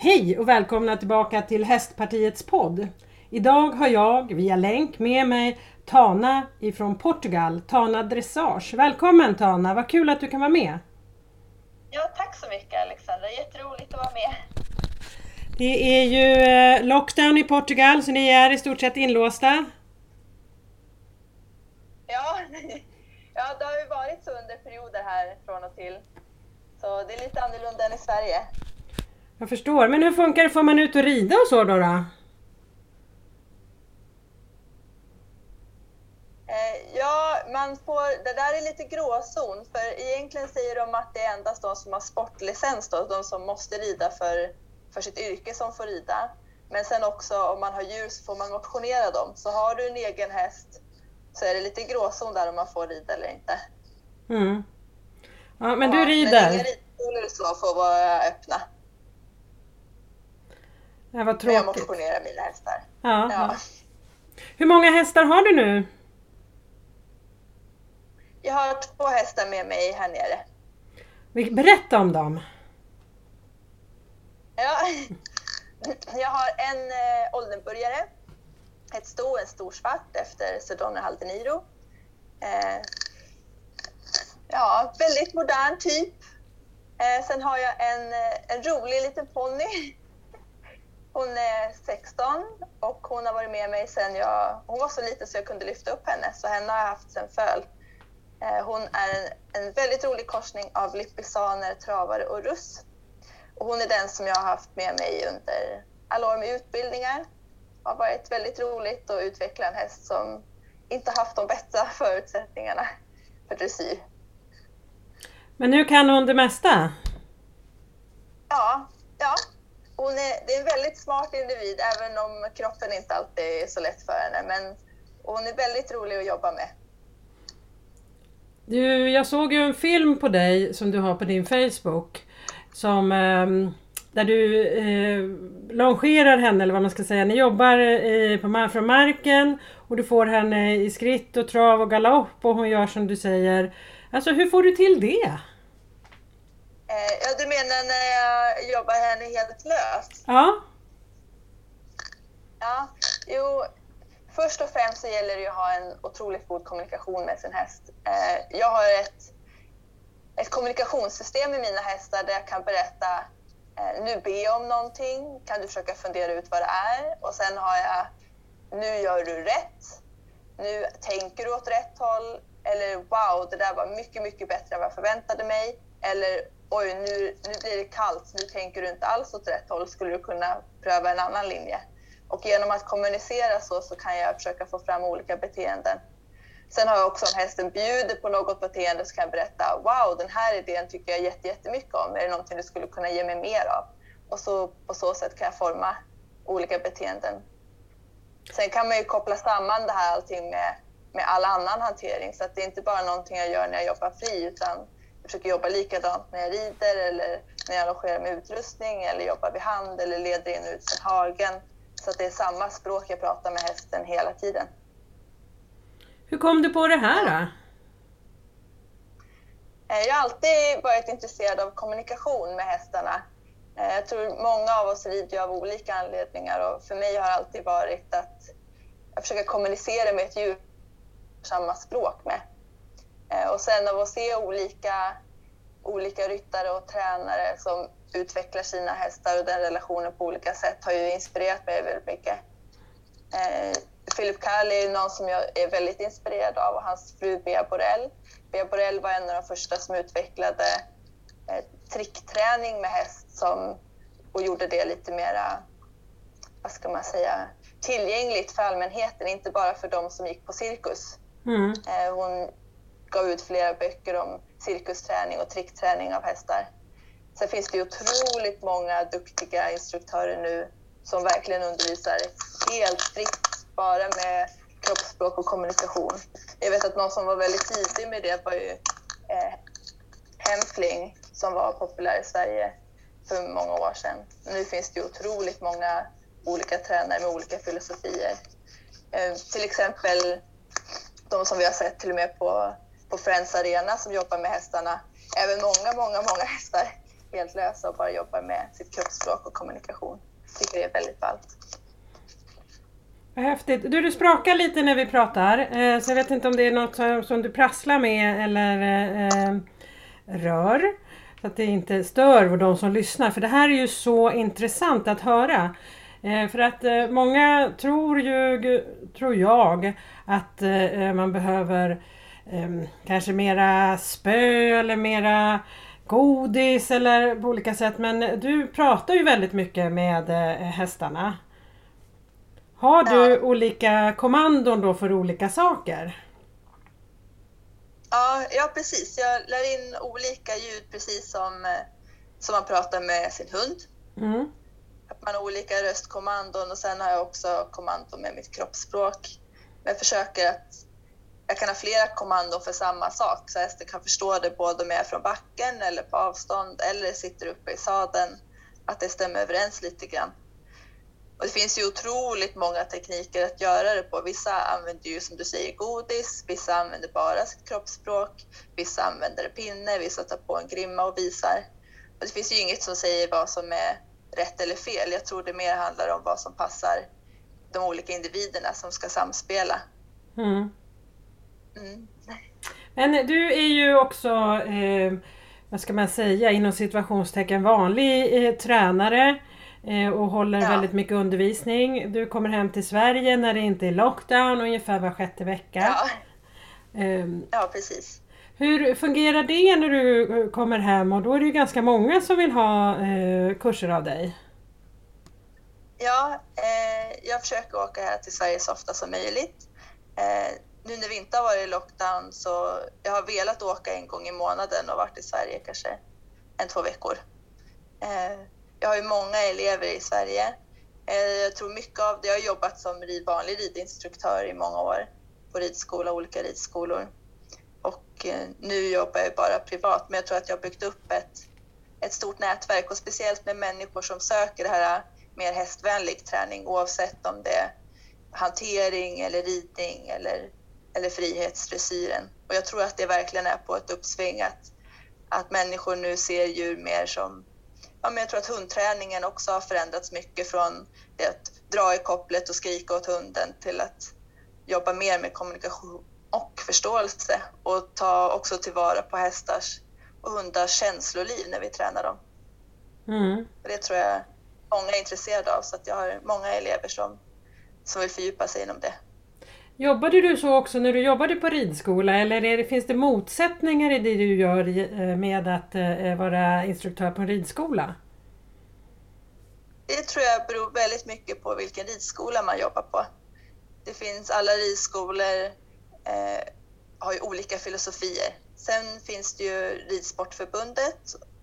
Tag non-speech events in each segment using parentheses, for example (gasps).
Hej och välkomna tillbaka till Hästpartiets podd. Idag har jag via länk med mig Tana ifrån Portugal, Tana Dressage. Välkommen Tana, vad kul att du kan vara med. Ja, tack så mycket Alexandra, jätteroligt att vara med. Det är ju eh, lockdown i Portugal så ni är i stort sett inlåsta. Ja, (laughs) ja det har ju varit så under perioder här från och till. Så det är lite annorlunda än i Sverige. Jag förstår, men hur funkar det? Får man ut och rida och så då? då? Eh, ja, man får, det där är lite gråzon för egentligen säger de att det är endast de som har sportlicens, då, de som måste rida för, för sitt yrke som får rida. Men sen också om man har djur så får man motionera dem. Så har du en egen häst så är det lite gråzon där om man får rida eller inte. Mm. Ja, men du rider? Men inga ridskolor så får vara öppna. Ja, vad tråkigt. Jag motionerar mina hästar. Ja, ja. Hur många hästar har du nu? Jag har två hästar med mig här nere. Berätta om dem. Ja, (laughs) jag har en eh, Oldenburgare, ett sto, en stor svart efter Sedona Haldeniro. Eh, ja, väldigt modern typ. Eh, sen har jag en, eh, en rolig liten ponny. (laughs) Hon är 16 och hon har varit med mig sen jag... Hon var så liten så jag kunde lyfta upp henne, så henne har jag haft sen föl. Eh, hon är en, en väldigt rolig korsning av lippisaner, travare och russ. Och hon är den som jag har haft med mig under alla år med utbildningar. Det har varit väldigt roligt att utveckla en häst som inte haft de bästa förutsättningarna för dressyr. Men nu kan hon det mesta? Ja, ja. Hon är, det är en väldigt smart individ, även om kroppen inte alltid är så lätt för henne. Men hon är väldigt rolig att jobba med. Du, jag såg ju en film på dig som du har på din Facebook. Som, ehm, där du eh, longerar henne, eller vad man ska säga. Ni jobbar eh, på, från marken och du får henne i skritt och trav och galopp och hon gör som du säger. Alltså hur får du till det? Eh, ja, du menar när jag jobbar henne helt löst? Ja. Ja, jo, först och främst så gäller det att ha en otroligt god kommunikation med sin häst. Eh, jag har ett, ett kommunikationssystem med mina hästar där jag kan berätta eh, nu jag om någonting, kan du försöka fundera ut vad det är? Och sen har jag nu gör du rätt, nu tänker du åt rätt håll eller wow, det där var mycket, mycket bättre än vad jag förväntade mig. Eller oj, nu, nu blir det kallt, nu tänker du inte alls åt rätt håll, skulle du kunna pröva en annan linje? Och genom att kommunicera så, så kan jag försöka få fram olika beteenden. Sen har jag också om hästen bjuder på något beteende så kan jag berätta wow, den här idén tycker jag jättemycket om. Är det någonting du skulle kunna ge mig mer av? Och så, på så sätt kan jag forma olika beteenden. Sen kan man ju koppla samman det här allting med, med all annan hantering så att det är inte bara någonting jag gör när jag jobbar fri utan försöker jobba likadant när jag rider eller när jag logerar med utrustning eller jobbar vid hand eller leder in och ut från hagen. Så att det är samma språk jag pratar med hästen hela tiden. Hur kom du på det här då? Eh, jag har alltid varit intresserad av kommunikation med hästarna. Eh, jag tror många av oss rider av olika anledningar och för mig har det alltid varit att jag försöker kommunicera med ett djur samma språk med. Eh, och sen av att se olika, olika ryttare och tränare som utvecklar sina hästar och den relationen på olika sätt har ju inspirerat mig väldigt mycket. Eh, Philip Kali är någon som jag är väldigt inspirerad av och hans fru Bea Borell. Bea Borell var en av de första som utvecklade eh, trickträning med häst som, och gjorde det lite mera, vad ska man säga, tillgängligt för allmänheten, inte bara för de som gick på cirkus. Mm. Eh, hon gav ut flera böcker om cirkusträning och trickträning av hästar. Sen finns det otroligt många duktiga instruktörer nu som verkligen undervisar helt fritt, bara med kroppsspråk och kommunikation. Jag vet att någon som var väldigt tidig med det var ju eh, Hemfling som var populär i Sverige för många år sedan. Nu finns det otroligt många olika tränare med olika filosofier. Eh, till exempel de som vi har sett till och med på, på Friends Arena som jobbar med hästarna. Även många, många, många hästar helt lösa och bara jobbar med sitt kroppsspråk och kommunikation. Jag tycker det är väldigt ballt. Vad häftigt. Du, du sprakar lite när vi pratar, eh, så jag vet inte om det är något som, som du prasslar med eller eh, rör. Så att det inte stör de som lyssnar, för det här är ju så intressant att höra. Eh, för att eh, många tror ju, tror jag, att eh, man behöver kanske mera spö eller mera godis eller på olika sätt. Men du pratar ju väldigt mycket med hästarna. Har du ja. olika kommandon då för olika saker? Ja, ja, precis. Jag lär in olika ljud precis som, som man pratar med sin hund. Mm att man har olika röstkommandon och sen har jag också kommando med mitt kroppsspråk. Men jag försöker att jag kan ha flera kommandon för samma sak så hästen kan förstå det både om jag är från backen eller på avstånd eller sitter uppe i sadeln, att det stämmer överens lite grann. Och det finns ju otroligt många tekniker att göra det på. Vissa använder ju som du säger godis, vissa använder bara sitt kroppsspråk, vissa använder pinne, vissa tar på en grimma och visar. Och det finns ju inget som säger vad som är rätt eller fel. Jag tror det mer handlar om vad som passar de olika individerna som ska samspela. Mm. Mm. Men du är ju också, eh, vad ska man säga, inom situationstecken vanlig eh, tränare eh, och håller ja. väldigt mycket undervisning. Du kommer hem till Sverige när det inte är lockdown ungefär var sjätte vecka. Ja, ehm, ja precis. Hur fungerar det när du kommer hem och då är det ju ganska många som vill ha eh, kurser av dig? Ja, eh, jag försöker åka här till Sverige så ofta som möjligt. Nu när vi inte har varit i lockdown så jag har velat åka en gång i månaden och varit i Sverige kanske en, två veckor. Eh, jag har ju många elever i Sverige. Eh, jag tror mycket av det, jag har jobbat som vanlig ridinstruktör i många år på ridskola, olika ridskolor. Och eh, nu jobbar jag bara privat, men jag tror att jag har byggt upp ett, ett stort nätverk och speciellt med människor som söker det här eh, mer hästvänlig träning oavsett om det är hantering eller ridning eller, eller frihetsdressyren. Och jag tror att det verkligen är på ett uppsving att, att människor nu ser djur mer som Ja, men jag tror att hundträningen också har förändrats mycket från det att dra i kopplet och skrika åt hunden till att jobba mer med kommunikation och förståelse och ta också tillvara på hästars och hundars känsloliv när vi tränar dem. Mm. Det tror jag många är intresserade av så att jag har många elever som, som vill fördjupa sig inom det. Jobbade du så också när du jobbade på ridskola eller det, finns det motsättningar i det du gör eh, med att eh, vara instruktör på en ridskola? Det tror jag beror väldigt mycket på vilken ridskola man jobbar på. Det finns alla ridskolor eh, har ju olika filosofier. Sen finns det ju Ridsportförbundet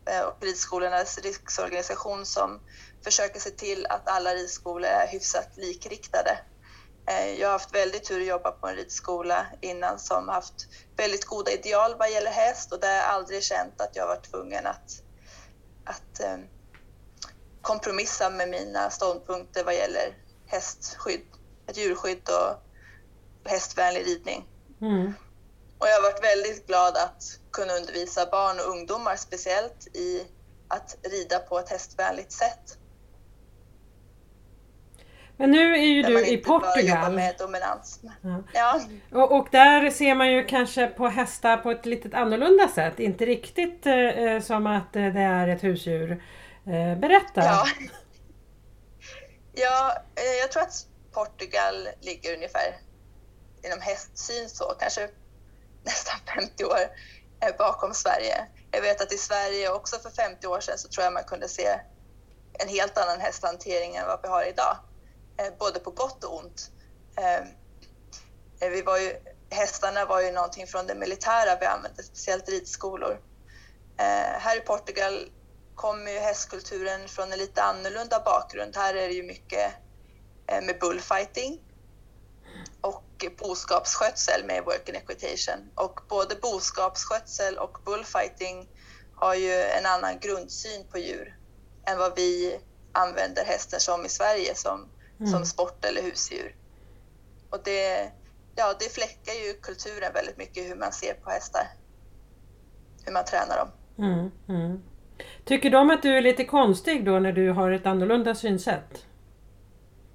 eh, och Ridskolornas riksorganisation som försöker se till att alla ridskolor är hyfsat likriktade. Eh, jag har haft väldigt tur att jobba på en ridskola innan som haft väldigt goda ideal vad gäller häst och där har jag aldrig känt att jag varit tvungen att, att eh, kompromissa med mina ståndpunkter vad gäller hästskydd, ett djurskydd och hästvänlig ridning. Mm. Och jag har varit väldigt glad att kunna undervisa barn och ungdomar speciellt i att rida på ett hästvänligt sätt. Men nu är ju du i Portugal. med dominans. Ja. ja. Och, och, där ser man ju kanske på hästar på ett lite annorlunda sätt. Inte riktigt eh, som att eh, det är ett husdjur. Eh, berätta! Ja, (laughs) ja eh, jag tror att Portugal ligger ungefär inom hästsyn så, kanske nästan 50 år eh, bakom Sverige. Jag vet att i Sverige också för 50 år sedan så tror jag man kunde se en helt annan hästhantering än vad vi har idag. Eh, både på gott och ont. Ehm, eh, vi var ju, hästarna var ju någonting från det militära vi använde, speciellt ridskolor. Eh, här i Portugal kommer ju hästkulturen från en lite annorlunda bakgrund. Här är det ju mycket med bullfighting och boskapsskötsel med work and equitation. Och både boskapsskötsel och bullfighting har ju en annan grundsyn på djur än vad vi använder hästen som i Sverige som, mm. som sport eller husdjur. Och det, ja, det fläckar ju kulturen väldigt mycket hur man ser på hästar. Hur man tränar dem. Mm, mm. Tycker de att du är lite konstig då när du har ett annorlunda synsätt?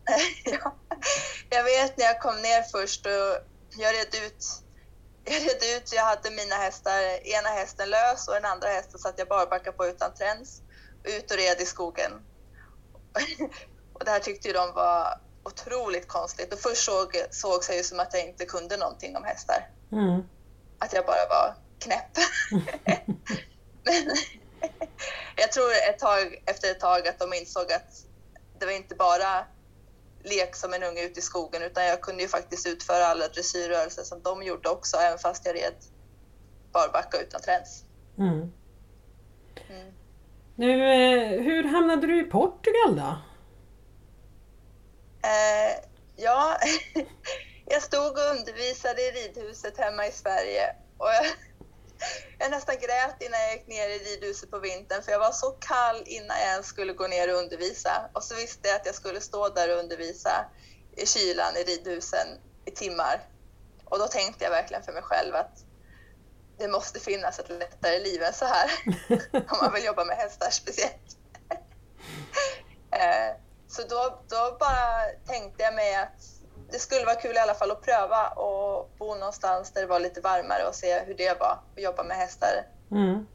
(laughs) ja. Jag vet när jag kom ner först och jag red ut jag red ut, jag hade mina hästar, ena hästen lös och den andra hästen satt jag barbacka på utan träns. Ut och red i skogen. Och det här tyckte ju de var otroligt konstigt. Och först såg, såg sig ju som att jag inte kunde någonting om hästar. Mm. Att jag bara var knäpp. (laughs) Men (laughs) jag tror ett tag, efter ett tag att de insåg att det var inte bara lek som en unge ute i skogen utan jag kunde ju faktiskt utföra alla dressyrrörelser som de gjorde också även fast jag red barbacka utan träns. Mm. Mm. Nu, eh, hur hamnade du i Portugal då? Eh, ja, (laughs) jag stod och undervisade i ridhuset hemma i Sverige och jag, (laughs) jag nästan grät innan jag gick ner i ridhuset på vintern för jag var så kall innan jag ens skulle gå ner och undervisa. Och så visste jag att jag skulle stå där och undervisa i kylan i ridhusen i timmar. Och då tänkte jag verkligen för mig själv att det måste finnas ett lättare liv än så här. (laughs) Om man vill jobba med hästar speciellt. Eh, så då, då bara tänkte jag mig att det skulle vara kul i alla fall att pröva och bo någonstans där det var lite varmare och se hur det var att jobba med hästar. Mm.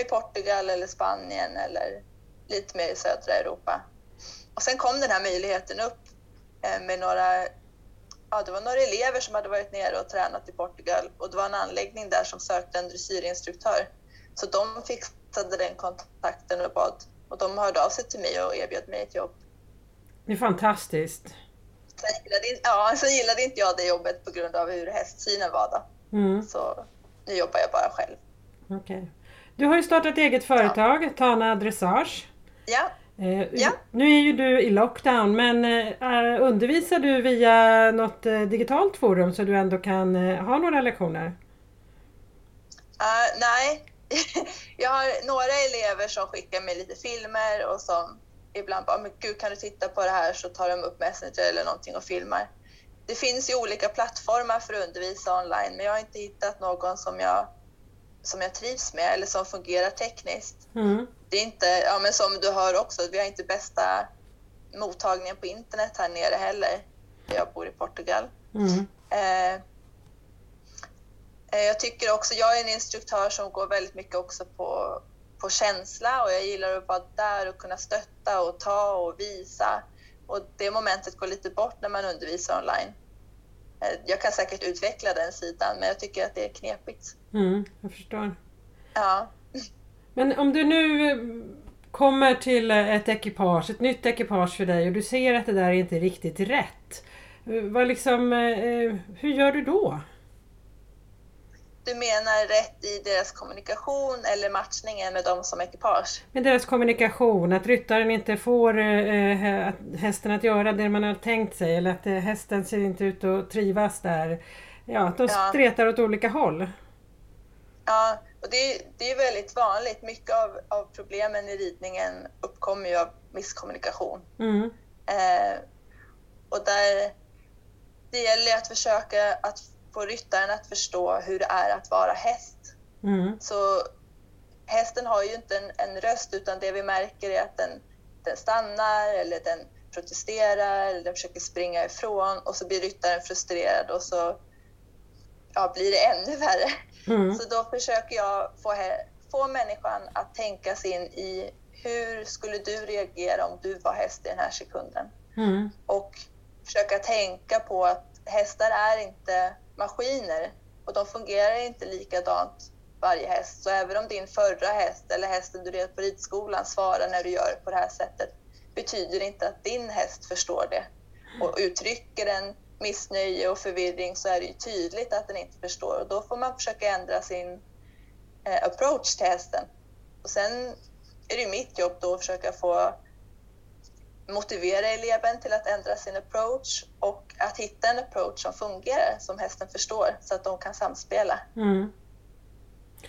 I Portugal eller Spanien eller lite mer i södra Europa. Och sen kom den här möjligheten upp eh, med några, ja det var några elever som hade varit nere och tränat i Portugal och det var en anläggning där som sökte en dressyrinstruktör. Så de fixade den kontakten och bad och de hörde av sig till mig och erbjöd mig ett jobb. Det är fantastiskt. Sen gillade, ja, sen gillade inte jag det jobbet på grund av hur hästsynen var då. Mm. Så nu jobbar jag bara själv. Okay. Du har ju startat eget företag, ja. Tana Dressage. Ja. Eh, ja. Nu är ju du i lockdown men eh, undervisar du via något eh, digitalt forum så du ändå kan eh, ha några lektioner? Uh, nej, (laughs) jag har några elever som skickar mig lite filmer och som ibland bara, men gud kan du titta på det här så tar de upp Messenger eller någonting och filmar. Det finns ju olika plattformar för att undervisa online men jag har inte hittat någon som jag, som jag trivs med eller som fungerar tekniskt. Mm. Det är inte, ja men som du hör också, vi har inte bästa mottagningen på internet här nere heller. Jag bor i Portugal. Mm. Eh, eh jag tycker också, jag är en instruktör som går väldigt mycket också på på känsla och jag gillar att vara där och kunna stötta och ta och visa. Och det momentet går lite bort när man undervisar online. Eh, jag kan säkert utveckla den sidan men jag tycker att det är knepigt. Mm, jag förstår. Ja. Men om du nu eh, kommer till ett ekipage, ett nytt ekipage för dig och du ser att det där är inte riktigt rätt. Eh, vad liksom, hur gör du då? Du menar rätt i deras kommunikation eller matchningen med dem som ekipage? Med deras kommunikation, att ryttaren inte får eh, hästen att göra det man har tänkt sig eller att eh, hästen ser inte ut att trivas där. Ja, att de ja. stretar åt olika håll. Ja, och det, det är väldigt vanligt. Mycket av, av problemen i ridningen uppkommer ju av misskommunikation. Mm. Eh, och där det gäller att försöka att få ryttaren att förstå hur det är att vara häst. Mm. Så hästen har ju inte en, en, röst utan det vi märker är att den, den stannar eller den protesterar eller den försöker springa ifrån och så blir ryttaren frustrerad och så ja, blir det ännu värre. Mm. Så då försöker jag få, få människan att tänka sig in i hur skulle du reagera om du var häst i den här sekunden? Mm. Och försöka tänka på att hästar är inte maskiner och de fungerar inte likadant varje häst. Så även om din förra häst eller hästen du red på ridskolan svarar när du gör på det här sättet betyder det inte att din häst förstår det. Och uttrycker den missnöje och förvirring så är det ju tydligt att den inte förstår och då får man försöka ändra sin eh, approach till hästen. Och sen är det mitt jobb då att försöka få motivera eleven till att ändra sin approach och att hitta en approach som fungerar, som hästen förstår, så att de kan samspela. Mm.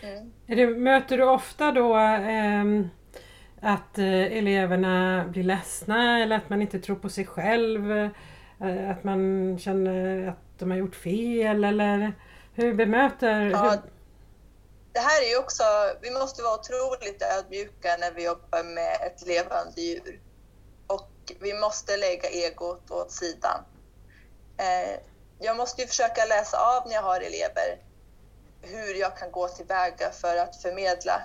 Mm. Det, möter du ofta då eh, att eleverna blir ledsna eller att man inte tror på sig själv? Eh, att man känner att de har gjort fel eller hur bemöter... Ja, hur... det här är ju också, vi måste vara otroligt ödmjuka när vi jobbar med ett levande djur. Och vi måste lägga egot åt sidan. Eh, jag måste ju försöka läsa av när jag har elever hur jag kan gå tillväga för att förmedla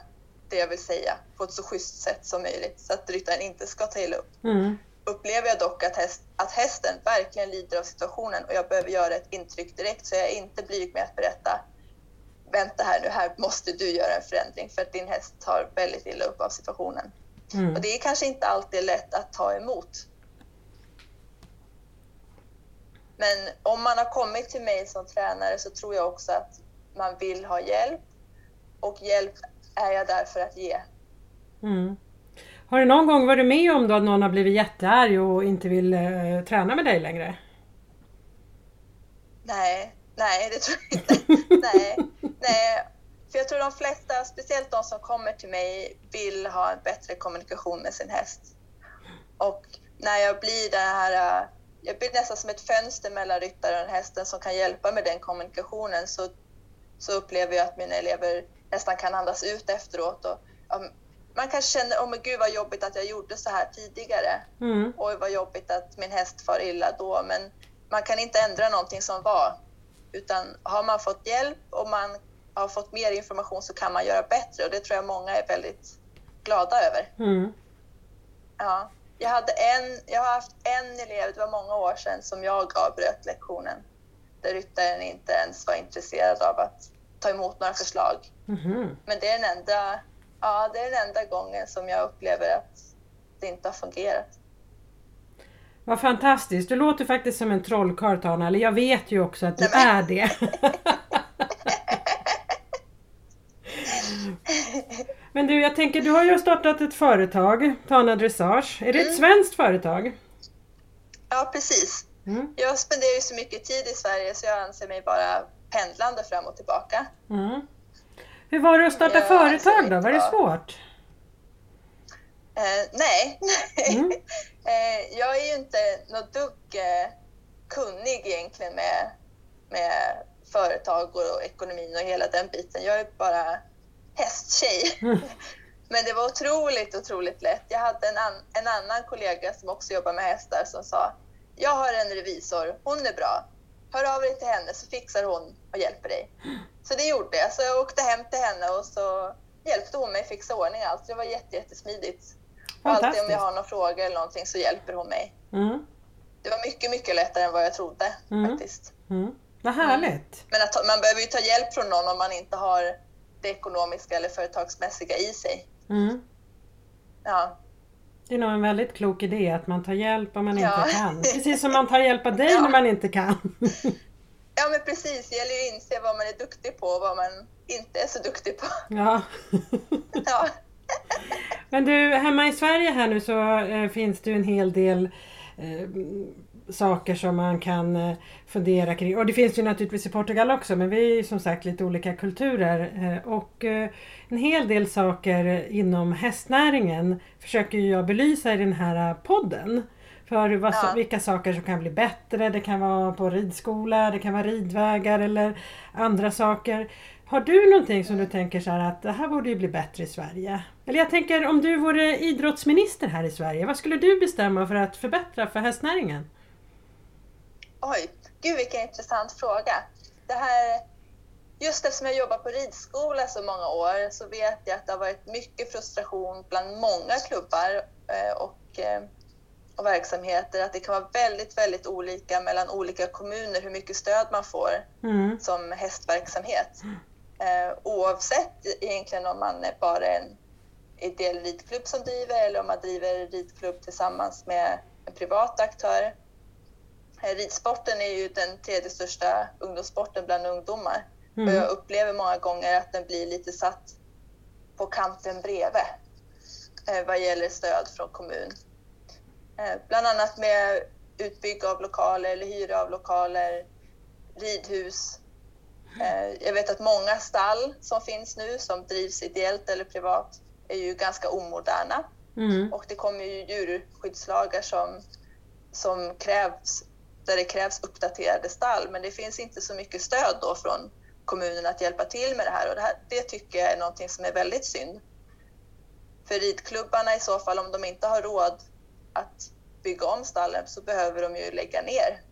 det jag vill säga på ett så schysst sätt som möjligt så att ryttaren inte ska ta illa upp. Mm. Upplever jag dock att, häst, att hästen verkligen lider av situationen och jag behöver göra ett intryck direkt så jag är inte blyg med att berätta vänta här nu, här måste du göra en förändring för att din häst tar väldigt illa upp av situationen. Mm. Och det är kanske inte alltid lätt att ta emot. Men om man har kommit till mig som tränare så tror jag också att man vill ha hjälp och hjälp är jag där för att ge. Mm. Har du någon gång varit med om då att någon har blivit jättearg och inte vill uh, träna med dig längre? Nej, nej det tror jag inte. nej, (laughs) nej. För jag tror de flesta, speciellt de som kommer till mig, vill ha en bättre kommunikation med sin häst. Och när jag blir den här, jag blir nästan som ett fönster mellan ryttaren och hästen som kan hjälpa med den kommunikationen så, så upplever jag att mina elever nästan kan andas ut efteråt. Och, man kanske känner, åh oh, men gud vad jobbigt att jag gjorde så här tidigare. Mm. Oj vad jobbigt att min häst far illa då. Men man kan inte ändra någonting som var. Utan har man fått hjälp och man har fått mer information så kan man göra bättre och det tror jag många är väldigt glada över. Mm. Ja. Jag, hade en, jag har haft en elev, det var många år sedan, som jag avbröt lektionen. Där ryttaren inte ens var intresserad av att ta emot några förslag. Mm. Men det är, den enda, ja, det är den enda gången som jag upplever att det inte har fungerat. Vad fantastiskt! Du låter faktiskt som en trollkarl Tana, eller jag vet ju också att du Nej, är det. (laughs) men du, jag tänker, du har ju startat ett företag, Tana Dressage. Är det mm. ett svenskt företag? Ja, precis. Mm. Jag spenderar ju så mycket tid i Sverige så jag anser mig bara pendlande fram och tillbaka. Mm. Hur var det att starta jag företag då? Var det svårt? Eh, nej, (laughs) mm. eh, jag är ju inte något dugg eh, kunnig egentligen med, med företag och ekonomin och hela den biten. Jag är bara hästtjej. (laughs) Men det var otroligt, otroligt lätt. Jag hade en, an, en annan kollega som också jobbar med hästar som sa jag har en revisor, hon är bra. Hör av dig till henne så fixar hon och hjälper dig. (gasps) Så det gjorde jag. Så jag åkte hem till henne och så hjälpte hon mig fixa ordning allt. Det var jätte, jättesmidigt. Och alltid om jag har någon fråga eller någonting så hjälper hon mig. Mm. Det var mycket, mycket lättare än vad jag trodde mm. faktiskt. Mm. Vad härligt! Mm. Men att, man behöver ju ta hjälp från någon om man inte har det ekonomiska eller företagsmässiga i sig. Mm. Ja. Det är nog en väldigt klok idé att man tar hjälp om man ja. inte kan. (laughs) Precis som man tar hjälp av dig ja. när man inte kan. (laughs) ja men precis, det gäller ju att inse vad man är duktig på och vad man inte är så duktig på. (laughs) Ja. ja. men du, hemma i Sverige här nu så eh, finns det ju en hel del eh, saker som man kan eh, fundera kring. Och det finns ju naturligtvis i Portugal också men vi är som sagt lite olika kulturer. Eh, och eh, en hel del saker inom hästnäringen försöker jag belysa i den här podden. För vad, ja. vilka saker som kan bli bättre. Det kan vara på ridskola, det kan vara ridvägar eller andra saker. Har du någonting som du tänker så att det här borde ju bli bättre i Sverige? Eller jag tänker om du vore idrottsminister här i Sverige, vad skulle du bestämma för att förbättra för hästnäringen? Oj, gud vilken intressant fråga. Det här, just eftersom jag jobbar på ridskola så många år så vet jag att det har varit mycket frustration bland många klubbar eh, och, eh, och verksamheter. Att det kan vara väldigt, väldigt olika mellan olika kommuner hur mycket stöd man får mm. som hästverksamhet. Eh, oavsett egentligen om man är bara en ideell ridklubb som driver eller om man driver ridklubb tillsammans med en privat aktör ridsporten är ju den tredje största ungdomssporten bland ungdomar. Mm. Och jag upplever många gånger att den blir lite satt på kanten bredvid eh, vad gäller stöd från kommun. Eh, bland annat med utbygg av lokaler eller hyra av lokaler, ridhus. Eh, jag vet att många stall som finns nu som drivs ideellt eller privat är ju ganska omoderna. Mm. Och det kommer ju djurskyddslagar som, som krävs där det krävs uppdaterade stall, men det finns inte så mycket stöd då från kommunen att hjälpa till med det här och det, här, det tycker jag är någonting som är väldigt synd. För ridklubbarna i så fall, om de inte har råd att bygga om stallen så behöver de ju lägga ner.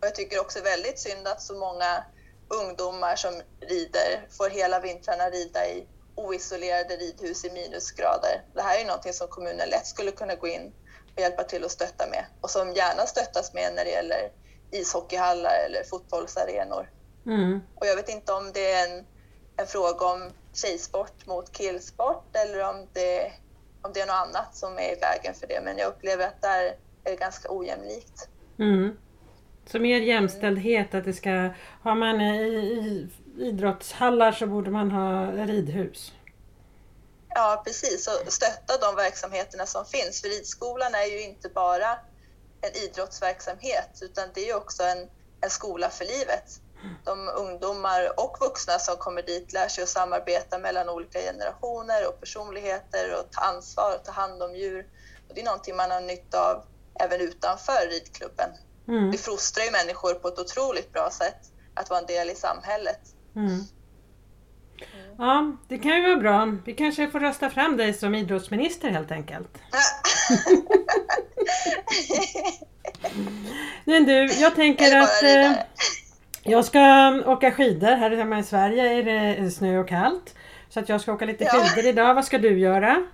Och jag tycker också väldigt synd att så många ungdomar som rider får hela vintrarna rida i oisolerade ridhus i minusgrader. Det här är någonting som kommunen lätt skulle kunna gå in hjälpa till att stötta med och som gärna stöttas med när det gäller ishockeyhallar eller fotbollsarenor. Mm. Och jag vet inte om det är en, en fråga om tjejsport mot killsport eller om det, om det är något annat som är i vägen för det. Men jag upplever att där är det ganska ojämlikt. Mm. Så mer jämställdhet, att det ska... Har man i, i idrottshallar så borde man ha ridhus. Ja, precis. Och stötta de verksamheterna som finns. För ridskolan är ju inte bara en idrottsverksamhet, utan det är också en, en skola för livet. De ungdomar och vuxna som kommer dit lär sig att samarbeta mellan olika generationer och personligheter och ta ansvar och ta hand om djur. Och det är någonting man har nytta av även utanför ridklubben. Mm. Det frustrar ju människor på ett otroligt bra sätt att vara en del i samhället. Mm. Ja, det kan ju vara bra. Vi kanske får rösta fram dig som idrottsminister helt enkelt. (laughs) Men du, jag tänker att eh, jag ska åka skidor. Här hemma i Sverige är det snö och kallt. Så att jag ska åka lite ja. skidor idag. Vad ska du göra?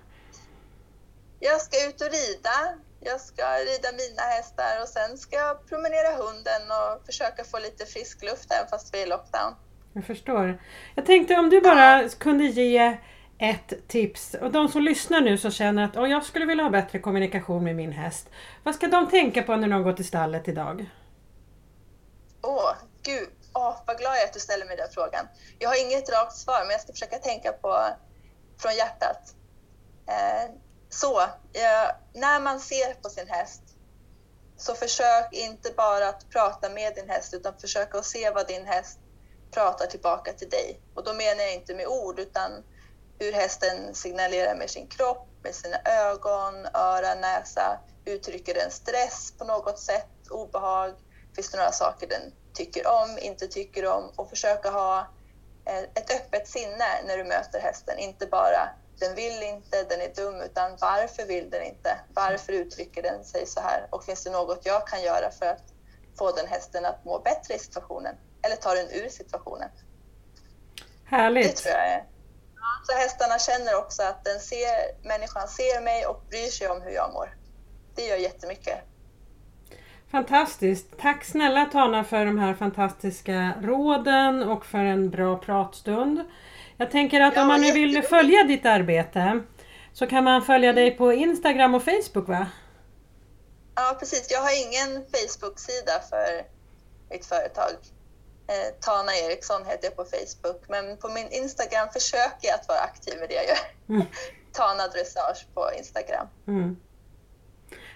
Jag ska ut och rida. Jag ska rida mina hästar och sen ska jag promenera hunden och försöka få lite frisk luft även fast vi är i lockdown. Jag förstår. Jag tänkte om du bara kunde ge ett tips och de som lyssnar nu som känner att oh, jag skulle vilja ha bättre kommunikation med min häst. Vad ska de tänka på när de går till stallet idag? Åh, oh, gud. Oh, vad glad jag är att du ställer mig den frågan. Jag har inget rakt svar, men jag ska försöka tänka på från hjärtat. Eh, så, eh, när man ser på sin häst, så försök inte bara att prata med din häst, utan försök att se vad din häst pratar tillbaka till dig. Och då menar jag inte med ord, utan hur hästen signalerar med sin kropp, med sina ögon, öra, näsa. Uttrycker den stress på något sätt, obehag? Finns det några saker den tycker om, inte tycker om? Och försöka ha eh, ett öppet sinne när du möter hästen, inte bara den vill inte, den är dum, utan varför vill den inte? Varför uttrycker den sig så här? Och finns det något jag kan göra för att få den hästen att må bättre i situationen? Eller ta den ur situationen? Härligt! Det tror jag är. Så hästarna känner också att den ser, människan ser mig och bryr sig om hur jag mår. Det gör jättemycket. Fantastiskt! Tack snälla Tana för de här fantastiska råden och för en bra pratstund. Jag tänker att ja, om man nu vill följa ditt arbete så kan man följa dig på Instagram och Facebook va? Ja precis, jag har ingen Facebook-sida för mitt företag. Eh, Tana Eriksson heter jag på Facebook, men på min Instagram försöker jag att vara aktiv med det jag gör. Mm. (laughs) Tana Dressage på Instagram. Mm.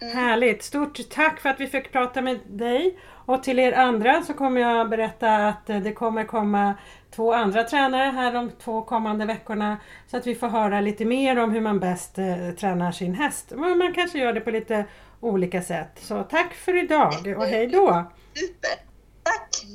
Mm. Härligt! Stort tack för att vi fick prata med dig. Och till er andra så kommer jag berätta att det kommer komma två andra tränare här de två kommande veckorna. Så att vi får höra lite mer om hur man bäst eh, tränar sin häst. Man kanske gör det på lite olika sätt. Så tack för idag och hej då! Super! Tack!